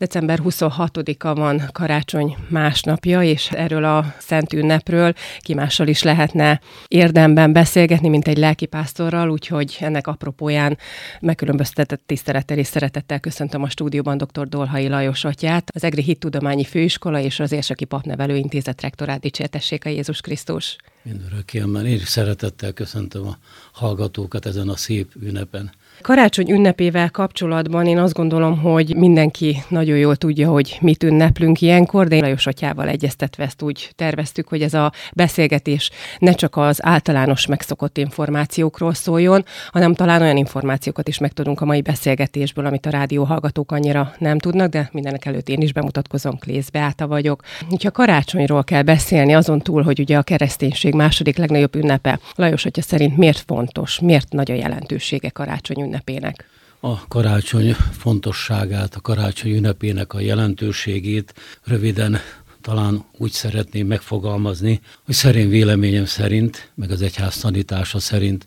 December 26-a van karácsony másnapja, és erről a szent ünnepről ki mással is lehetne érdemben beszélgetni, mint egy lelkipásztorral, úgyhogy ennek apropóján megkülönböztetett tisztelettel és szeretettel köszöntöm a stúdióban dr. Dolhai Lajos atyát, az Egri Hittudományi Főiskola és az Érsaki Papnevelő Intézet rektorát dicsértessék a Jézus Krisztus. Én is szeretettel köszöntöm a hallgatókat ezen a szép ünnepen. Karácsony ünnepével kapcsolatban én azt gondolom, hogy mindenki nagyon jól tudja, hogy mit ünneplünk ilyenkor, de én Lajos atyával egyeztetve ezt úgy terveztük, hogy ez a beszélgetés ne csak az általános megszokott információkról szóljon, hanem talán olyan információkat is megtudunk a mai beszélgetésből, amit a rádió hallgatók annyira nem tudnak, de mindenek előtt én is bemutatkozom, Klész Beáta vagyok. Hogyha karácsonyról kell beszélni, azon túl, hogy ugye a kereszténység második legnagyobb ünnepe, Lajos atya szerint miért fontos, miért nagy a jelentősége karácsony ünnepének? A karácsony fontosságát, a karácsony ünnepének a jelentőségét röviden talán úgy szeretném megfogalmazni, hogy szerint véleményem szerint, meg az egyház tanítása szerint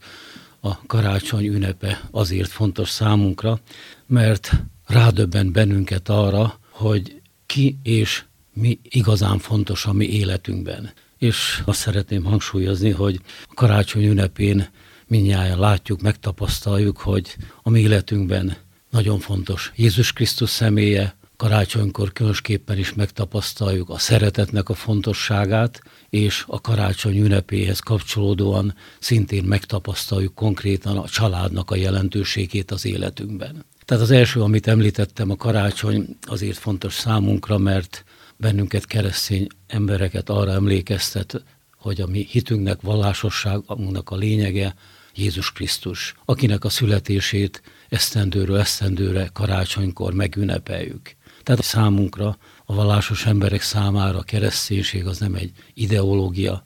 a karácsony ünnepe azért fontos számunkra, mert rádöbben bennünket arra, hogy ki és mi igazán fontos a mi életünkben. És azt szeretném hangsúlyozni, hogy a karácsony ünnepén minnyáján látjuk, megtapasztaljuk, hogy a mi életünkben nagyon fontos Jézus Krisztus személye, karácsonykor különösképpen is megtapasztaljuk a szeretetnek a fontosságát, és a karácsony ünnepéhez kapcsolódóan szintén megtapasztaljuk konkrétan a családnak a jelentőségét az életünkben. Tehát az első, amit említettem, a karácsony azért fontos számunkra, mert bennünket keresztény embereket arra emlékeztet, hogy a mi hitünknek, vallásosságunknak a lényege Jézus Krisztus, akinek a születését esztendőről esztendőre karácsonykor megünnepeljük. Tehát számunkra, a vallásos emberek számára a kereszténység az nem egy ideológia,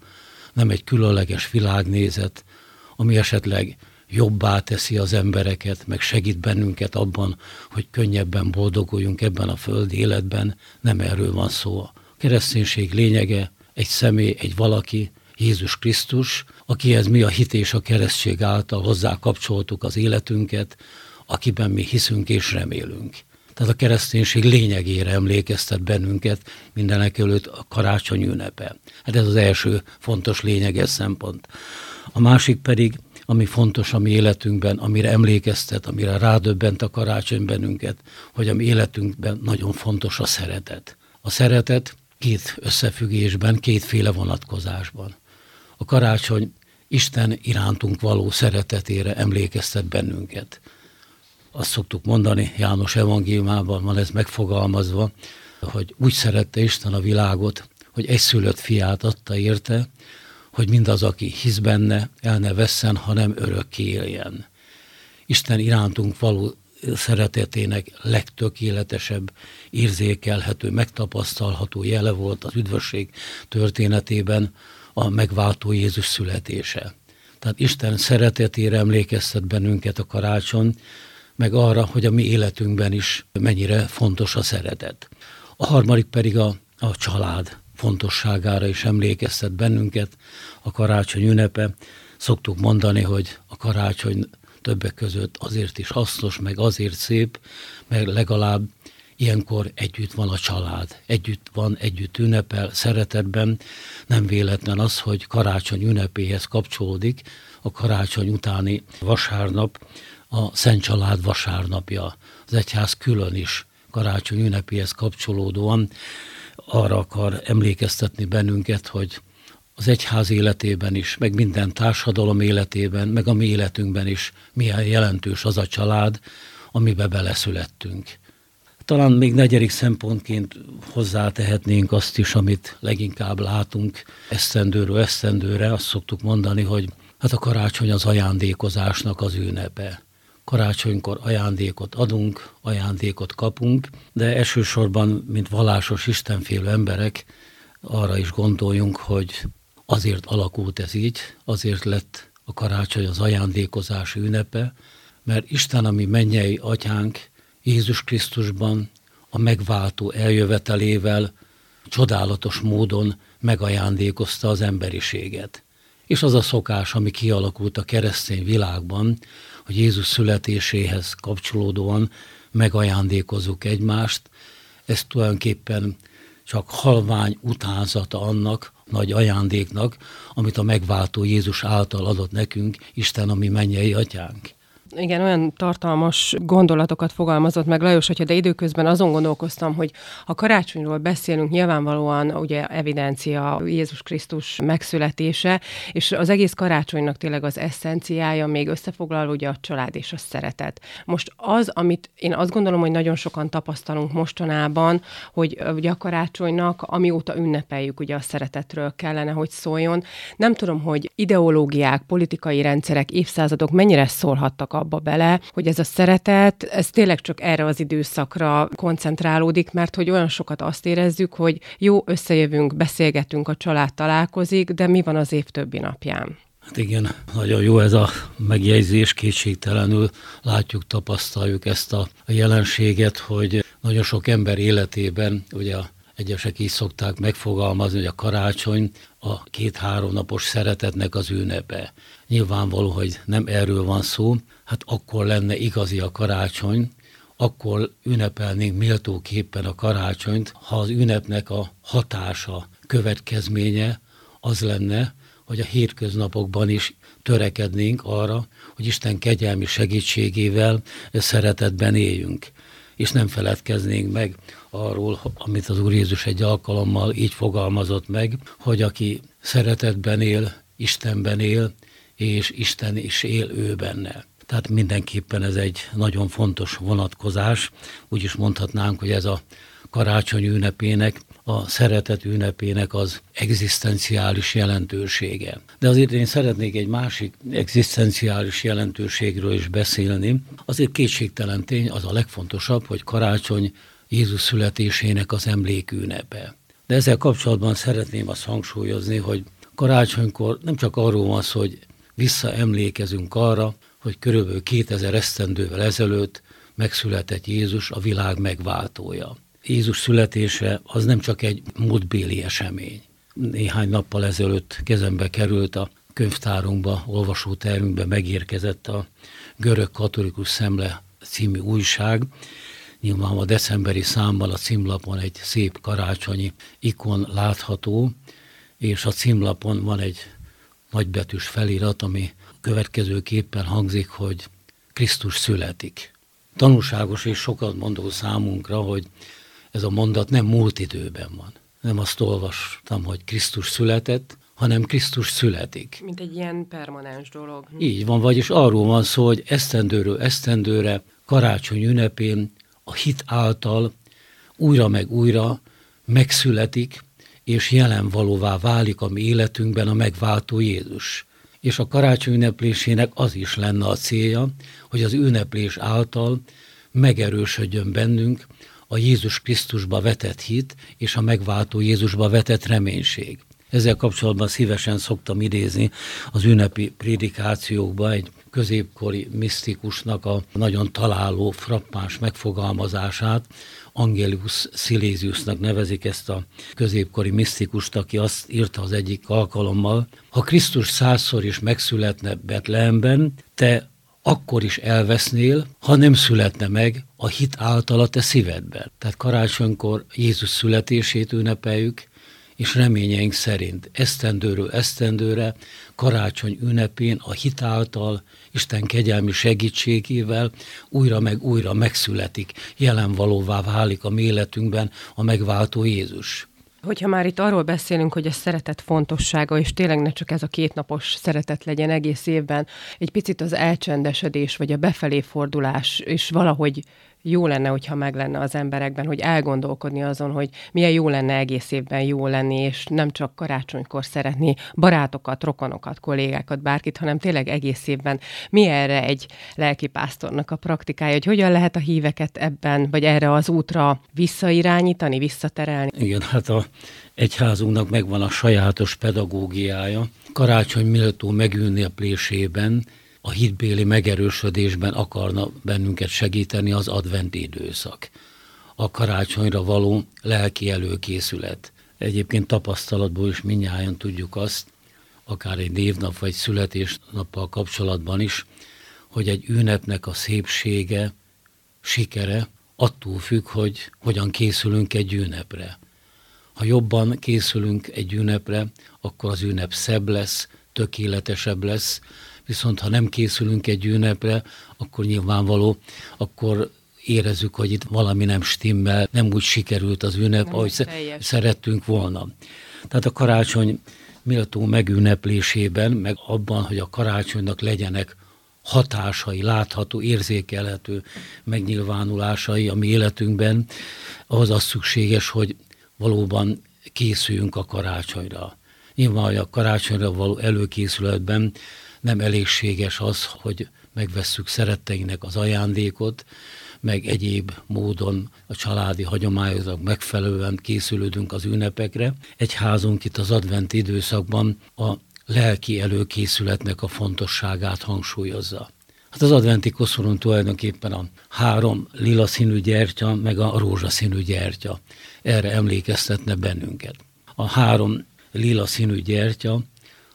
nem egy különleges világnézet, ami esetleg jobbá teszi az embereket, meg segít bennünket abban, hogy könnyebben boldoguljunk ebben a földi életben. Nem erről van szó. A kereszténység lényege egy személy, egy valaki, Jézus Krisztus, akihez mi a hit és a keresztség által hozzá kapcsoltuk az életünket, akiben mi hiszünk és remélünk. Tehát a kereszténység lényegére emlékeztet bennünket mindenek előtt a karácsony ünnepe. Hát ez az első fontos lényeges szempont. A másik pedig, ami fontos a mi életünkben, amire emlékeztet, amire rádöbbent a karácsony bennünket, hogy a mi életünkben nagyon fontos a szeretet. A szeretet két összefüggésben, kétféle vonatkozásban. A karácsony Isten irántunk való szeretetére emlékeztet bennünket. Azt szoktuk mondani, János evangéliumában van ez megfogalmazva, hogy úgy szerette Isten a világot, hogy egyszülött fiát adta érte, hogy mindaz, aki hisz benne, el ne vesszen, hanem örökké éljen. Isten irántunk való szeretetének legtökéletesebb, érzékelhető, megtapasztalható jele volt az üdvösség történetében, a megváltó Jézus születése. Tehát Isten szeretetére emlékeztet bennünket a karácsony, meg arra, hogy a mi életünkben is mennyire fontos a szeretet. A harmadik pedig a, a család fontosságára is emlékeztet bennünket, a karácsony ünnepe. Szoktuk mondani, hogy a karácsony többek között azért is hasznos, meg azért szép, meg legalább Ilyenkor együtt van a család, együtt van, együtt ünnepel, szeretetben. Nem véletlen az, hogy karácsony ünnepéhez kapcsolódik a karácsony utáni vasárnap, a Szent Család vasárnapja. Az egyház külön is karácsony ünnepéhez kapcsolódóan arra akar emlékeztetni bennünket, hogy az egyház életében is, meg minden társadalom életében, meg a mi életünkben is milyen jelentős az a család, amibe beleszülettünk. Talán még negyedik szempontként hozzátehetnénk azt is, amit leginkább látunk esztendőről esztendőre, azt szoktuk mondani, hogy hát a karácsony az ajándékozásnak az ünnepe. Karácsonykor ajándékot adunk, ajándékot kapunk, de elsősorban, mint vallásos istenfélő emberek, arra is gondoljunk, hogy azért alakult ez így, azért lett a karácsony az ajándékozás ünnepe, mert Isten, ami mennyei atyánk, Jézus Krisztusban a megváltó eljövetelével csodálatos módon megajándékozta az emberiséget. És az a szokás, ami kialakult a keresztény világban, hogy Jézus születéséhez kapcsolódóan megajándékozzuk egymást, ez tulajdonképpen csak halvány utánzata annak, nagy ajándéknak, amit a megváltó Jézus által adott nekünk, Isten, ami mennyei atyánk. Igen, olyan tartalmas gondolatokat fogalmazott meg Lajos atya, de időközben azon gondolkoztam, hogy ha karácsonyról beszélünk, nyilvánvalóan ugye evidencia Jézus Krisztus megszületése, és az egész karácsonynak tényleg az eszenciája még összefoglaló ugye a család és a szeretet. Most az, amit én azt gondolom, hogy nagyon sokan tapasztalunk mostanában, hogy ugye a karácsonynak, amióta ünnepeljük, ugye a szeretetről kellene, hogy szóljon. Nem tudom, hogy ideológiák, politikai rendszerek, évszázadok mennyire szólhattak abba bele, hogy ez a szeretet, ez tényleg csak erre az időszakra koncentrálódik, mert hogy olyan sokat azt érezzük, hogy jó, összejövünk, beszélgetünk, a család találkozik, de mi van az év többi napján? Hát igen, nagyon jó ez a megjegyzés, kétségtelenül látjuk, tapasztaljuk ezt a jelenséget, hogy nagyon sok ember életében, ugye egyesek így szokták megfogalmazni, hogy a karácsony a két-három napos szeretetnek az ünnepe. Nyilvánvaló, hogy nem erről van szó, hát akkor lenne igazi a karácsony, akkor ünnepelnénk méltóképpen a karácsonyt, ha az ünnepnek a hatása, következménye az lenne, hogy a hétköznapokban is törekednénk arra, hogy Isten kegyelmi segítségével szeretetben éljünk. És nem feledkeznénk meg arról, amit az Úr Jézus egy alkalommal így fogalmazott meg, hogy aki szeretetben él, Istenben él, és Isten is él ő benne. Tehát mindenképpen ez egy nagyon fontos vonatkozás. Úgy is mondhatnánk, hogy ez a karácsony ünnepének, a szeretet ünnepének az egzisztenciális jelentősége. De azért én szeretnék egy másik egzisztenciális jelentőségről is beszélni. Azért kétségtelen tény az a legfontosabb, hogy karácsony Jézus születésének az emlékünnepe. De ezzel kapcsolatban szeretném azt hangsúlyozni, hogy karácsonykor nem csak arról van szó, hogy visszaemlékezünk arra, hogy körülbelül 2000 esztendővel ezelőtt megszületett Jézus, a világ megváltója. Jézus születése az nem csak egy múltbéli esemény. Néhány nappal ezelőtt kezembe került a könyvtárunkba, olvasótermünkbe megérkezett a görög katolikus szemle című újság. Nyilván a decemberi számmal a címlapon egy szép karácsonyi ikon látható, és a címlapon van egy nagybetűs felirat, ami következőképpen hangzik, hogy Krisztus születik. Tanulságos és sokat mondó számunkra, hogy ez a mondat nem múlt időben van. Nem azt olvastam, hogy Krisztus született, hanem Krisztus születik. Mint egy ilyen permanens dolog. Így van, vagyis arról van szó, hogy esztendőről esztendőre, karácsony ünnepén a hit által újra meg újra megszületik, és jelen valóvá válik a mi életünkben a megváltó Jézus és a karácsony ünneplésének az is lenne a célja, hogy az ünneplés által megerősödjön bennünk a Jézus Krisztusba vetett hit és a megváltó Jézusba vetett reménység. Ezzel kapcsolatban szívesen szoktam idézni az ünnepi prédikációkba egy középkori misztikusnak a nagyon találó, frappáns megfogalmazását, Angelius Silésiusnak nevezik ezt a középkori misztikust, aki azt írta az egyik alkalommal, ha Krisztus százszor is megszületne Betlehemben, te akkor is elvesznél, ha nem születne meg a hit által a te szívedben. Tehát karácsonykor Jézus születését ünnepeljük, és reményeink szerint esztendőről esztendőre, karácsony ünnepén a hit által, Isten kegyelmi segítségével újra meg újra megszületik, jelen valóvá válik a mi életünkben a megváltó Jézus. Hogyha már itt arról beszélünk, hogy a szeretet fontossága, és tényleg ne csak ez a kétnapos szeretet legyen egész évben, egy picit az elcsendesedés, vagy a befelé fordulás, és valahogy jó lenne, hogyha meg lenne az emberekben, hogy elgondolkodni azon, hogy milyen jó lenne egész évben jó lenni, és nem csak karácsonykor szeretni barátokat, rokonokat, kollégákat, bárkit, hanem tényleg egész évben. Mi erre egy lelkipásztornak a praktikája, hogy hogyan lehet a híveket ebben, vagy erre az útra visszairányítani, visszaterelni? Igen, hát a egyházunknak megvan a sajátos pedagógiája. Karácsony méltó megünneplésében a hitbéli megerősödésben akarna bennünket segíteni az adventi időszak. A karácsonyra való lelki előkészület. Egyébként tapasztalatból is minnyáján tudjuk azt, akár egy névnap vagy születésnappal kapcsolatban is, hogy egy ünnepnek a szépsége, sikere attól függ, hogy hogyan készülünk egy ünnepre. Ha jobban készülünk egy ünnepre, akkor az ünnep szebb lesz, tökéletesebb lesz, viszont ha nem készülünk egy ünnepre, akkor nyilvánvaló, akkor érezzük, hogy itt valami nem stimmel, nem úgy sikerült az ünnep, nem ahogy teljes. szerettünk volna. Tehát a karácsony méltó megünneplésében, meg abban, hogy a karácsonynak legyenek hatásai, látható, érzékelhető megnyilvánulásai a mi életünkben, ahhoz az szükséges, hogy valóban készüljünk a karácsonyra. Nyilván, hogy a karácsonyra való előkészületben nem elégséges az, hogy megvesszük szeretteinknek az ajándékot, meg egyéb módon a családi hagyományoknak megfelelően készülődünk az ünnepekre. Egy házunk itt az advent időszakban a lelki előkészületnek a fontosságát hangsúlyozza. Hát az adventi koszorún tulajdonképpen a három lila színű gyertya, meg a rózsaszínű gyertya. Erre emlékeztetne bennünket. A három lila színű gyertya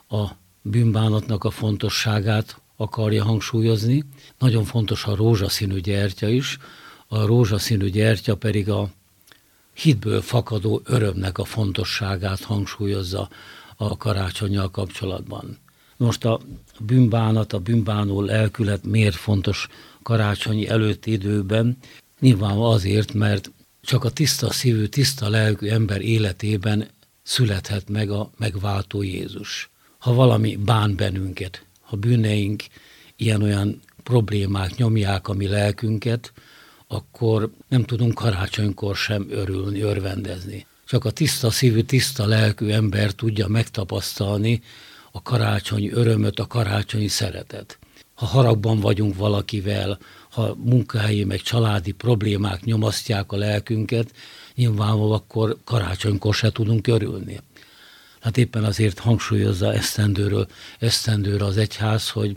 a bűnbánatnak a fontosságát akarja hangsúlyozni. Nagyon fontos a rózsaszínű gyertya is, a rózsaszínű gyertya pedig a hitből fakadó örömnek a fontosságát hangsúlyozza a karácsonyjal kapcsolatban. Most a bűnbánat, a bűnbánó lelkület miért fontos karácsonyi előtti időben? Nyilván azért, mert csak a tiszta szívű, tiszta lelkű ember életében születhet meg a megváltó Jézus. Ha valami bán bennünket, ha bűneink ilyen-olyan problémák nyomják a mi lelkünket, akkor nem tudunk karácsonykor sem örülni, örvendezni. Csak a tiszta szívű, tiszta lelkű ember tudja megtapasztalni a karácsonyi örömöt, a karácsonyi szeretet. Ha haragban vagyunk valakivel, ha munkahelyi meg családi problémák nyomasztják a lelkünket, nyilvánvalóan akkor karácsonykor se tudunk örülni. Hát éppen azért hangsúlyozza esztendőről, esztendőre az egyház, hogy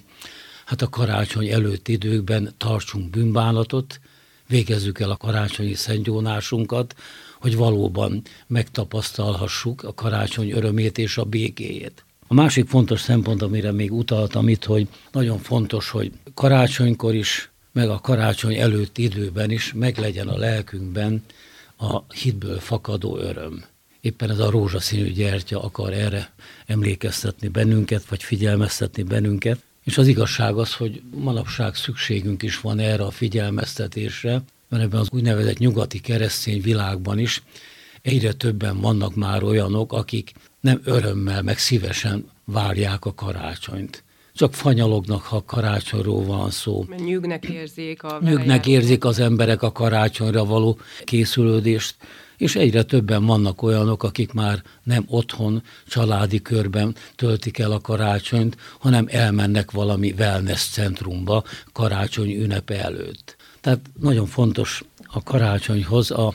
hát a karácsony előtt időkben tartsunk bűnbánatot, végezzük el a karácsonyi szentgyónásunkat, hogy valóban megtapasztalhassuk a karácsony örömét és a békéjét. A másik fontos szempont, amire még utaltam itt, hogy nagyon fontos, hogy karácsonykor is, meg a karácsony előtt időben is meglegyen a lelkünkben a hitből fakadó öröm. Éppen ez a rózsaszínű gyertya akar erre emlékeztetni bennünket, vagy figyelmeztetni bennünket. És az igazság az, hogy manapság szükségünk is van erre a figyelmeztetésre, mert ebben az úgynevezett nyugati keresztény világban is egyre többen vannak már olyanok, akik nem örömmel, meg szívesen várják a karácsonyt. Csak fanyalognak, ha karácsonyról van szó. Nyűgnek érzik, a Nyűgnek érzik az emberek a karácsonyra való készülődést, és egyre többen vannak olyanok, akik már nem otthon, családi körben töltik el a karácsonyt, hanem elmennek valami wellness centrumba karácsony ünnepe előtt. Tehát nagyon fontos a karácsonyhoz, a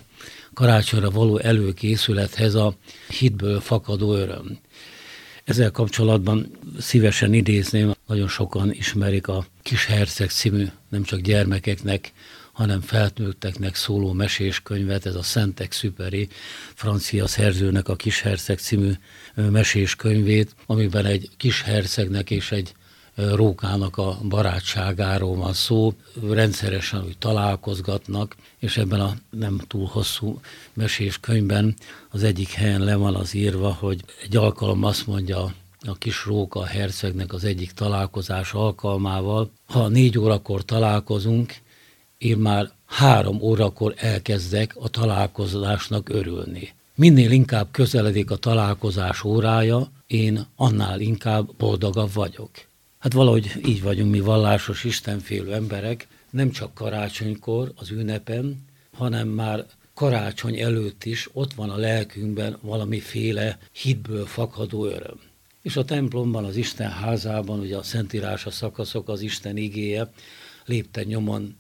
karácsonyra való előkészülethez a hitből fakadó öröm. Ezzel kapcsolatban szívesen idézném, nagyon sokan ismerik a Kis Herceg című, nem csak gyermekeknek, hanem felnőtteknek szóló meséskönyvet, ez a Szentek Szüperi francia szerzőnek a Kis Herceg című meséskönyvét, amiben egy kis hercegnek és egy rókának a barátságáról van szó, rendszeresen úgy találkozgatnak, és ebben a nem túl hosszú mesés könyvben az egyik helyen le van az írva, hogy egy alkalom azt mondja a kis róka a hercegnek az egyik találkozás alkalmával, ha négy órakor találkozunk, én már három órakor elkezdek a találkozásnak örülni. Minél inkább közeledik a találkozás órája, én annál inkább boldogabb vagyok. Hát valahogy így vagyunk mi vallásos, istenfélő emberek, nem csak karácsonykor, az ünnepen, hanem már karácsony előtt is ott van a lelkünkben valamiféle hitből fakadó öröm. És a templomban, az Isten házában, ugye a Szentírás a szakaszok, az Isten igéje lépten nyomon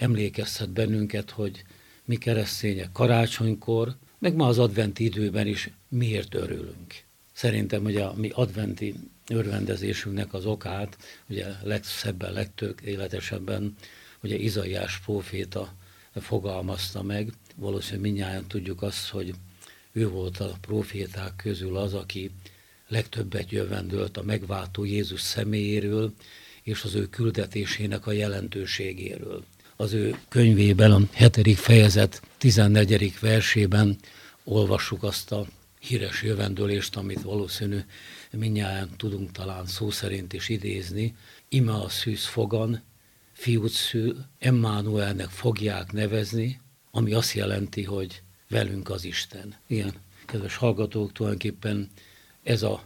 emlékeztet bennünket, hogy mi keresztények karácsonykor, meg ma az adventi időben is miért örülünk. Szerintem, hogy a mi adventi örvendezésünknek az okát, ugye legszebben, legtökéletesebben, ugye Izaiás próféta fogalmazta meg. Valószínűleg mindjárt tudjuk azt, hogy ő volt a proféták közül az, aki legtöbbet jövendőlt a megváltó Jézus személyéről és az ő küldetésének a jelentőségéről. Az ő könyvében, a hetedik fejezet 14. versében olvassuk azt a híres jövendőlést, amit valószínű minnyáján tudunk talán szó szerint is idézni. Ime a szűz fogan, fiút szül, Emmanuelnek fogják nevezni, ami azt jelenti, hogy velünk az Isten. Igen, kedves hallgatók, tulajdonképpen ez a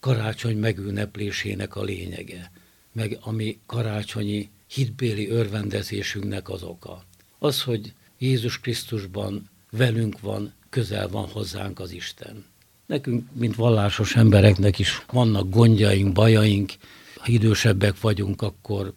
karácsony megünneplésének a lényege, meg ami karácsonyi hitbéli örvendezésünknek az oka. Az, hogy Jézus Krisztusban velünk van, közel van hozzánk az Isten. Nekünk, mint vallásos embereknek is vannak gondjaink, bajaink, ha idősebbek vagyunk, akkor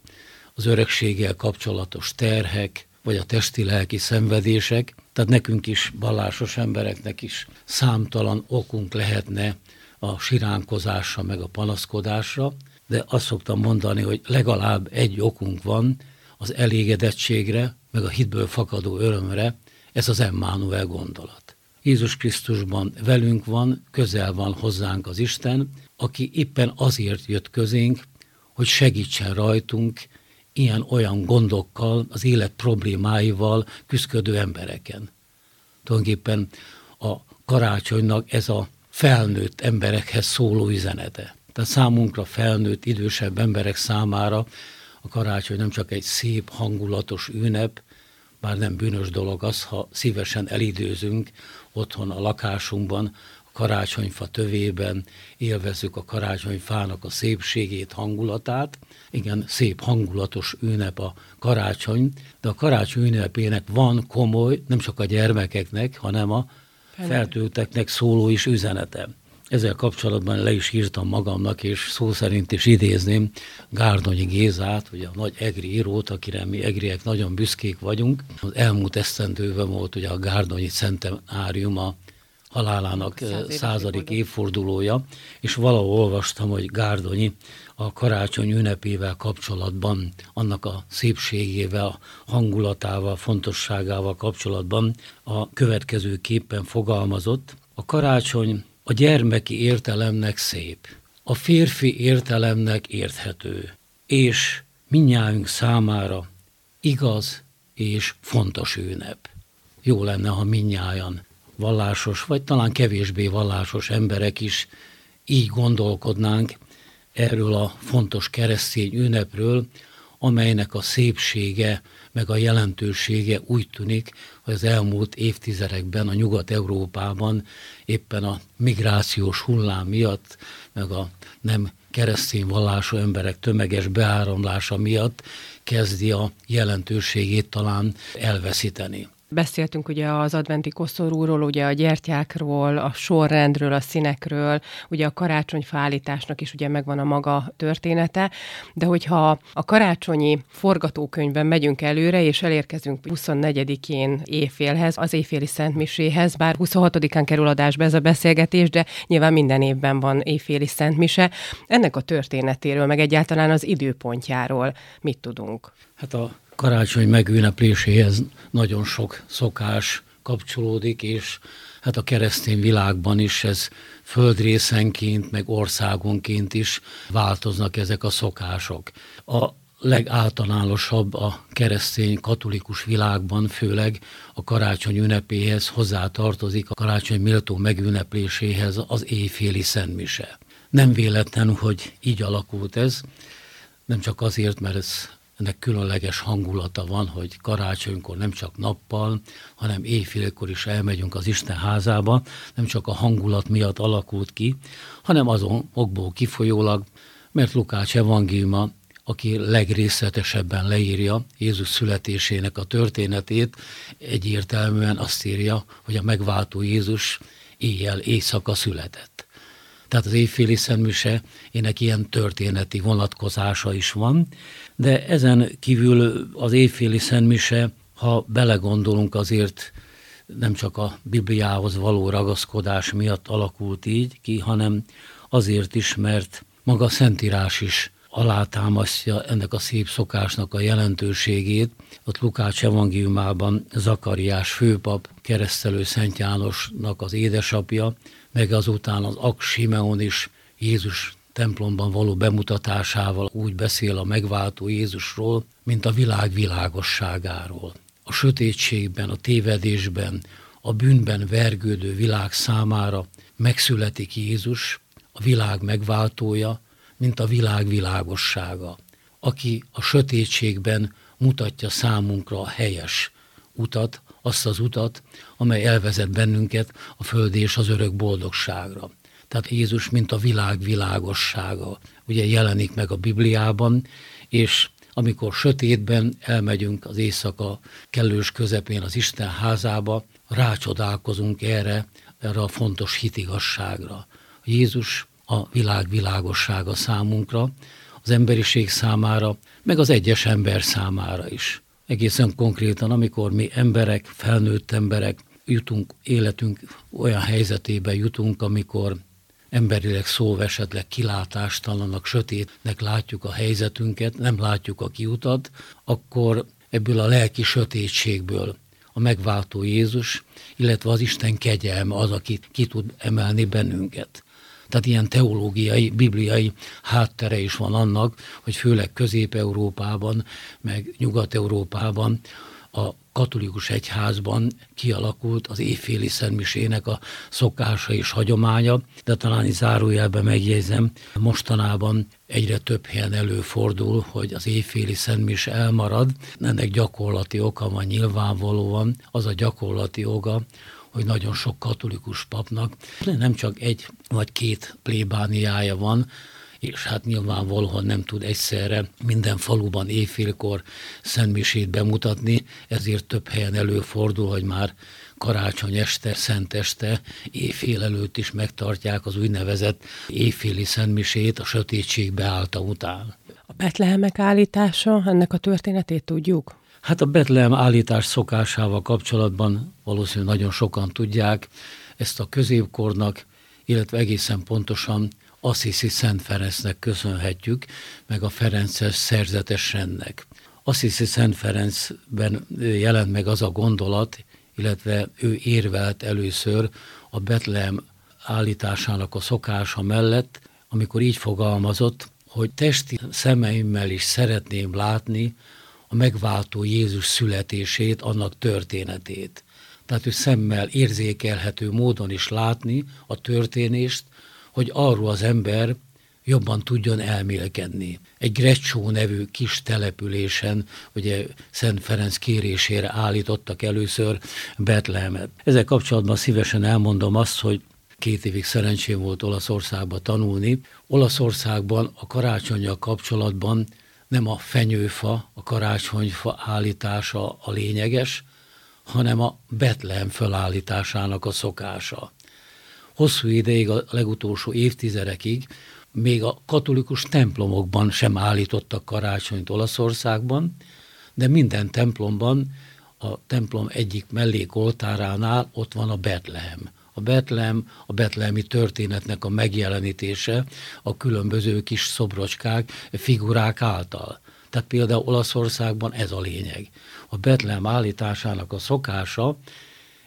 az öregséggel kapcsolatos terhek, vagy a testi-lelki szenvedések, tehát nekünk is, vallásos embereknek is számtalan okunk lehetne a siránkozásra, meg a panaszkodásra, de azt szoktam mondani, hogy legalább egy okunk van az elégedettségre, meg a hitből fakadó örömre, ez az Emmanuel gondolat. Jézus Krisztusban velünk van, közel van hozzánk az Isten, aki éppen azért jött közénk, hogy segítsen rajtunk ilyen-olyan gondokkal, az élet problémáival küzdködő embereken. Tulajdonképpen a karácsonynak ez a felnőtt emberekhez szóló üzenete. Tehát számunkra felnőtt, idősebb emberek számára a karácsony nem csak egy szép, hangulatos ünnep, bár nem bűnös dolog az, ha szívesen elidőzünk otthon a lakásunkban, a karácsonyfa tövében, élvezzük a karácsonyfának a szépségét, hangulatát. Igen, szép, hangulatos ünnep a karácsony, de a karácsony ünnepének van komoly, nem csak a gyermekeknek, hanem a feltőteknek szóló is üzenete. Ezzel kapcsolatban le is írtam magamnak, és szó szerint is idézném Gárdonyi Gézát, ugye a nagy egri írót, akire mi egriek nagyon büszkék vagyunk. Az elmúlt esztendőben volt ugye a Gárdonyi Centenárium a halálának századik, századik évfordulója, és valahol olvastam, hogy Gárdonyi a karácsony ünnepével kapcsolatban, annak a szépségével, a hangulatával, fontosságával kapcsolatban a következő képpen fogalmazott. A karácsony a gyermeki értelemnek szép, a férfi értelemnek érthető, és minnyájunk számára igaz és fontos ünnep. Jó lenne, ha minnyájan vallásos, vagy talán kevésbé vallásos emberek is így gondolkodnánk erről a fontos keresztény ünnepről, amelynek a szépsége, meg a jelentősége úgy tűnik, hogy az elmúlt évtizedekben a Nyugat-Európában éppen a migrációs hullám miatt, meg a nem keresztény vallású emberek tömeges beáramlása miatt kezdi a jelentőségét talán elveszíteni. Beszéltünk ugye az adventi koszorúról, ugye a gyertyákról, a sorrendről, a színekről, ugye a karácsonyfa állításnak is ugye megvan a maga története, de hogyha a karácsonyi forgatókönyvben megyünk előre, és elérkezünk 24-én éjfélhez, az éjféli szentmiséhez, bár 26-án kerül adásba ez a beszélgetés, de nyilván minden évben van éjféli szentmise. Ennek a történetéről, meg egyáltalán az időpontjáról mit tudunk? Hát a karácsony megünnepléséhez nagyon sok szokás kapcsolódik, és hát a keresztény világban is ez földrészenként, meg országonként is változnak ezek a szokások. A legáltalánosabb a keresztény katolikus világban, főleg a karácsony ünnepéhez hozzá tartozik a karácsony méltó megünnepléséhez az éjféli szentmise. Nem véletlen, hogy így alakult ez, nem csak azért, mert ez ennek különleges hangulata van, hogy karácsonykor nem csak nappal, hanem éjfélkor is elmegyünk az Isten házába, nem csak a hangulat miatt alakult ki, hanem azon okból kifolyólag, mert Lukács evangéliuma, aki legrészletesebben leírja Jézus születésének a történetét, egyértelműen azt írja, hogy a megváltó Jézus éjjel, éjszaka született. Tehát az éjféli szentmise, ének ilyen történeti vonatkozása is van, de ezen kívül az éjféli szentmise, ha belegondolunk azért nem csak a Bibliához való ragaszkodás miatt alakult így ki, hanem azért is, mert maga Szentírás is alátámasztja ennek a szép szokásnak a jelentőségét. Ott Lukács evangéliumában Zakariás főpap, keresztelő Szent Jánosnak az édesapja, meg azután az Ak Simeon is Jézus templomban való bemutatásával úgy beszél a megváltó Jézusról, mint a világ világosságáról. A sötétségben, a tévedésben, a bűnben vergődő világ számára megszületik Jézus, a világ megváltója, mint a világ világossága, aki a sötétségben mutatja számunkra a helyes utat, azt az utat, amely elvezet bennünket a föld és az örök boldogságra. Tehát Jézus, mint a világ világossága, ugye jelenik meg a Bibliában, és amikor sötétben elmegyünk az éjszaka kellős közepén az Isten házába, rácsodálkozunk erre, erre a fontos hitigasságra. Jézus a világ világossága számunkra, az emberiség számára, meg az egyes ember számára is. Egészen konkrétan, amikor mi emberek, felnőtt emberek jutunk, életünk olyan helyzetébe jutunk, amikor emberileg szó esetleg kilátástalananak, sötétnek látjuk a helyzetünket, nem látjuk a kiutat, akkor ebből a lelki sötétségből a megváltó Jézus, illetve az Isten kegyelme az, aki ki tud emelni bennünket. Tehát ilyen teológiai, bibliai háttere is van annak, hogy főleg Közép-Európában, meg Nyugat-Európában a katolikus egyházban kialakult az évféli szentmisének a szokása és hagyománya, de talán is zárójelben megjegyzem, mostanában egyre több helyen előfordul, hogy az évféli szentmis elmarad. Ennek gyakorlati oka van nyilvánvalóan, az a gyakorlati oga, hogy nagyon sok katolikus papnak nem csak egy vagy két plébániája van, és hát nyilvánvalóan nem tud egyszerre minden faluban éjfélkor szentmisét bemutatni, ezért több helyen előfordul, hogy már karácsony este, szent este, éjfél előtt is megtartják az úgynevezett éjféli szentmisét a sötétség beállta után. A Betlehemek állítása, ennek a történetét tudjuk? Hát a Betlehem állítás szokásával kapcsolatban valószínűleg nagyon sokan tudják, ezt a középkornak, illetve egészen pontosan Assisi Szent Ferencnek köszönhetjük, meg a Ferences szerzetes rendnek. Assisi Szent Ferencben jelent meg az a gondolat, illetve ő érvelt először a Betlehem állításának a szokása mellett, amikor így fogalmazott, hogy testi szemeimmel is szeretném látni a megváltó Jézus születését, annak történetét. Tehát, hogy szemmel érzékelhető módon is látni a történést, hogy arról az ember jobban tudjon elmélkedni. Egy Grecsó nevű kis településen, ugye Szent Ferenc kérésére állítottak először Betlehemet. Ezzel kapcsolatban szívesen elmondom azt, hogy két évig szerencsém volt Olaszországba tanulni. Olaszországban a karácsonyjal kapcsolatban nem a fenyőfa, a karácsonyfa állítása a lényeges, hanem a Betlehem fölállításának a szokása. Hosszú ideig, a legutolsó évtizedekig még a katolikus templomokban sem állítottak karácsonyt Olaszországban, de minden templomban a templom egyik mellékoltáránál ott van a Betlehem. A Betlehem, a betlehemi történetnek a megjelenítése a különböző kis szobrocskák, figurák által. Tehát például Olaszországban ez a lényeg. A Betlehem állításának a szokása,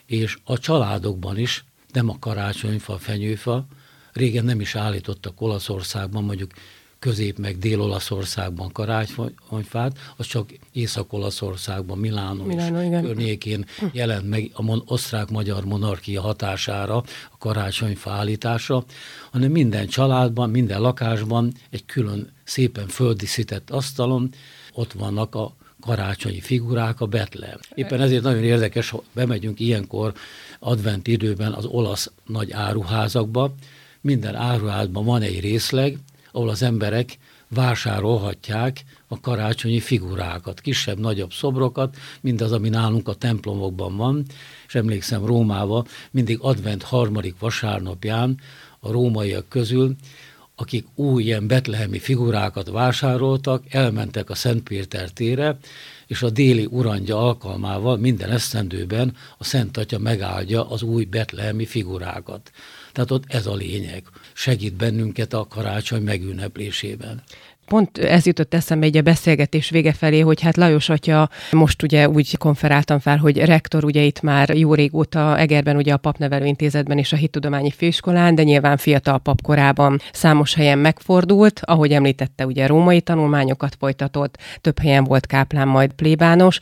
és a családokban is nem a karácsonyfa, a fenyőfa, régen nem is állítottak Olaszországban, mondjuk közép- meg dél-Olaszországban karácsonyfát, az csak Észak-Olaszországban, Milánó, Milánó és igen. környékén jelent meg a mon- osztrák-magyar monarchia hatására a karácsonyfa állítása, hanem minden családban, minden lakásban egy külön szépen földíszített asztalon ott vannak a karácsonyi figurák, a Betlehem. Éppen ezért nagyon érdekes, hogy bemegyünk ilyenkor advent időben az olasz nagy áruházakba, minden áruházban van egy részleg, ahol az emberek vásárolhatják a karácsonyi figurákat, kisebb-nagyobb szobrokat, mindaz, ami nálunk a templomokban van, és emlékszem Rómában mindig advent harmadik vasárnapján a rómaiak közül akik új ilyen betlehemi figurákat vásároltak, elmentek a Szent Péter tére, és a déli urangya alkalmával minden esztendőben a Szent Atya megáldja az új betlehemi figurákat. Tehát ott ez a lényeg. Segít bennünket a karácsony megünneplésében. Pont ez jutott eszembe egy a beszélgetés vége felé, hogy hát Lajos atya most ugye úgy konferáltam fel, hogy rektor ugye itt már jó régóta Egerben ugye a papnevelőintézetben és a hittudományi főiskolán, de nyilván fiatal pap korában számos helyen megfordult, ahogy említette, ugye római tanulmányokat folytatott, több helyen volt káplán, majd plébános.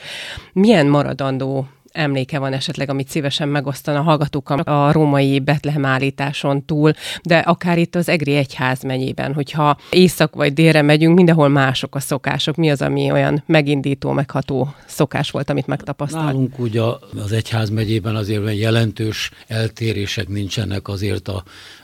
Milyen maradandó emléke van esetleg, amit szívesen megosztana a hallgatókkal a római Betlehem állításon túl, de akár itt az Egri Egyház megyében, hogyha észak vagy délre megyünk, mindenhol mások a szokások. Mi az, ami olyan megindító, megható szokás volt, amit megtapasztalt? Nálunk ugye az Egyház megyében azért jelentős eltérések nincsenek azért a,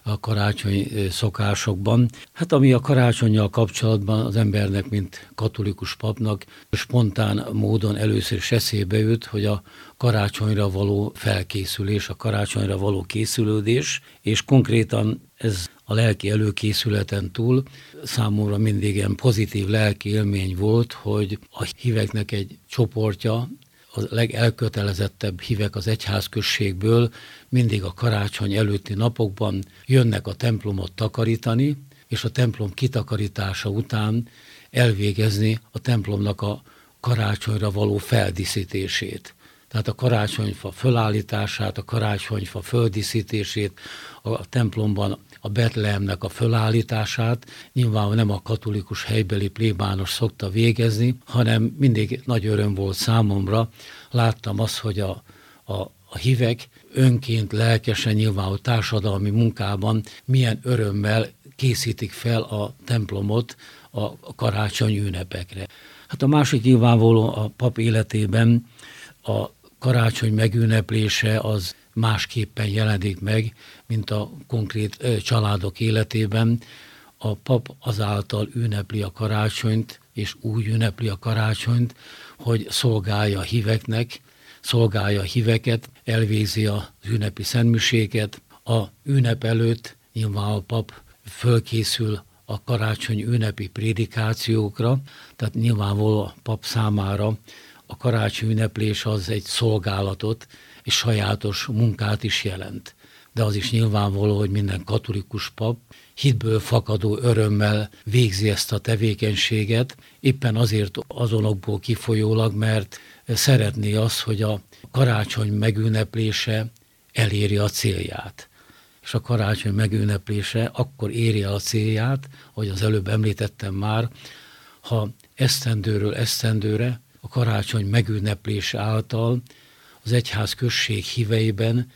a karácsony szokásokban. Hát ami a karácsonyjal kapcsolatban az embernek, mint katolikus papnak spontán módon először is eszébe jut, hogy a karácsonyra való felkészülés, a karácsonyra való készülődés, és konkrétan ez a lelki előkészületen túl számomra mindig ilyen pozitív lelki élmény volt, hogy a híveknek egy csoportja, a legelkötelezettebb hívek az egyházközségből mindig a karácsony előtti napokban jönnek a templomot takarítani, és a templom kitakarítása után elvégezni a templomnak a karácsonyra való feldíszítését tehát a karácsonyfa fölállítását, a karácsonyfa földíszítését, a templomban a Betlehemnek a fölállítását nyilván nem a katolikus helybeli plébános szokta végezni, hanem mindig nagy öröm volt számomra. Láttam azt, hogy a, a, a hívek önként, lelkesen nyilván a társadalmi munkában milyen örömmel készítik fel a templomot a, karácsony ünnepekre. Hát a másik nyilvánvaló a pap életében a karácsony megünneplése az másképpen jelenik meg, mint a konkrét családok életében. A pap azáltal ünnepli a karácsonyt, és úgy ünnepli a karácsonyt, hogy szolgálja a híveknek, szolgálja a híveket, elvégzi a ünnepi szentmiséget. A ünnep előtt nyilván a pap fölkészül a karácsony ünnepi prédikációkra, tehát nyilvánvaló a pap számára a karácsony ünneplés az egy szolgálatot és sajátos munkát is jelent. De az is nyilvánvaló, hogy minden katolikus pap hitből fakadó örömmel végzi ezt a tevékenységet, éppen azért azonokból kifolyólag, mert szeretné az, hogy a karácsony megünneplése eléri a célját. És a karácsony megünneplése akkor éri a célját, ahogy az előbb említettem már, ha esztendőről esztendőre a karácsony megünneplés által az egyház község híveiben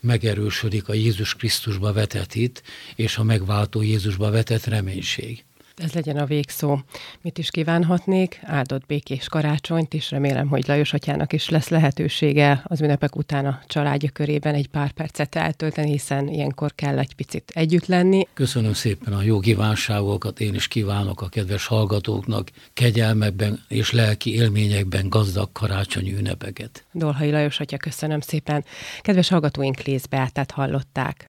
megerősödik a Jézus Krisztusba vetett hit és a megváltó Jézusba vetett reménység. Ez legyen a végszó. Mit is kívánhatnék? Áldott békés karácsonyt, és remélem, hogy Lajos atyának is lesz lehetősége az ünnepek után a családja körében egy pár percet eltölteni, hiszen ilyenkor kell egy picit együtt lenni. Köszönöm szépen a jó kívánságokat, én is kívánok a kedves hallgatóknak kegyelmekben és lelki élményekben gazdag karácsonyi ünnepeket. Dolhai Lajos atya, köszönöm szépen. Kedves hallgatóink, Beátát hallották.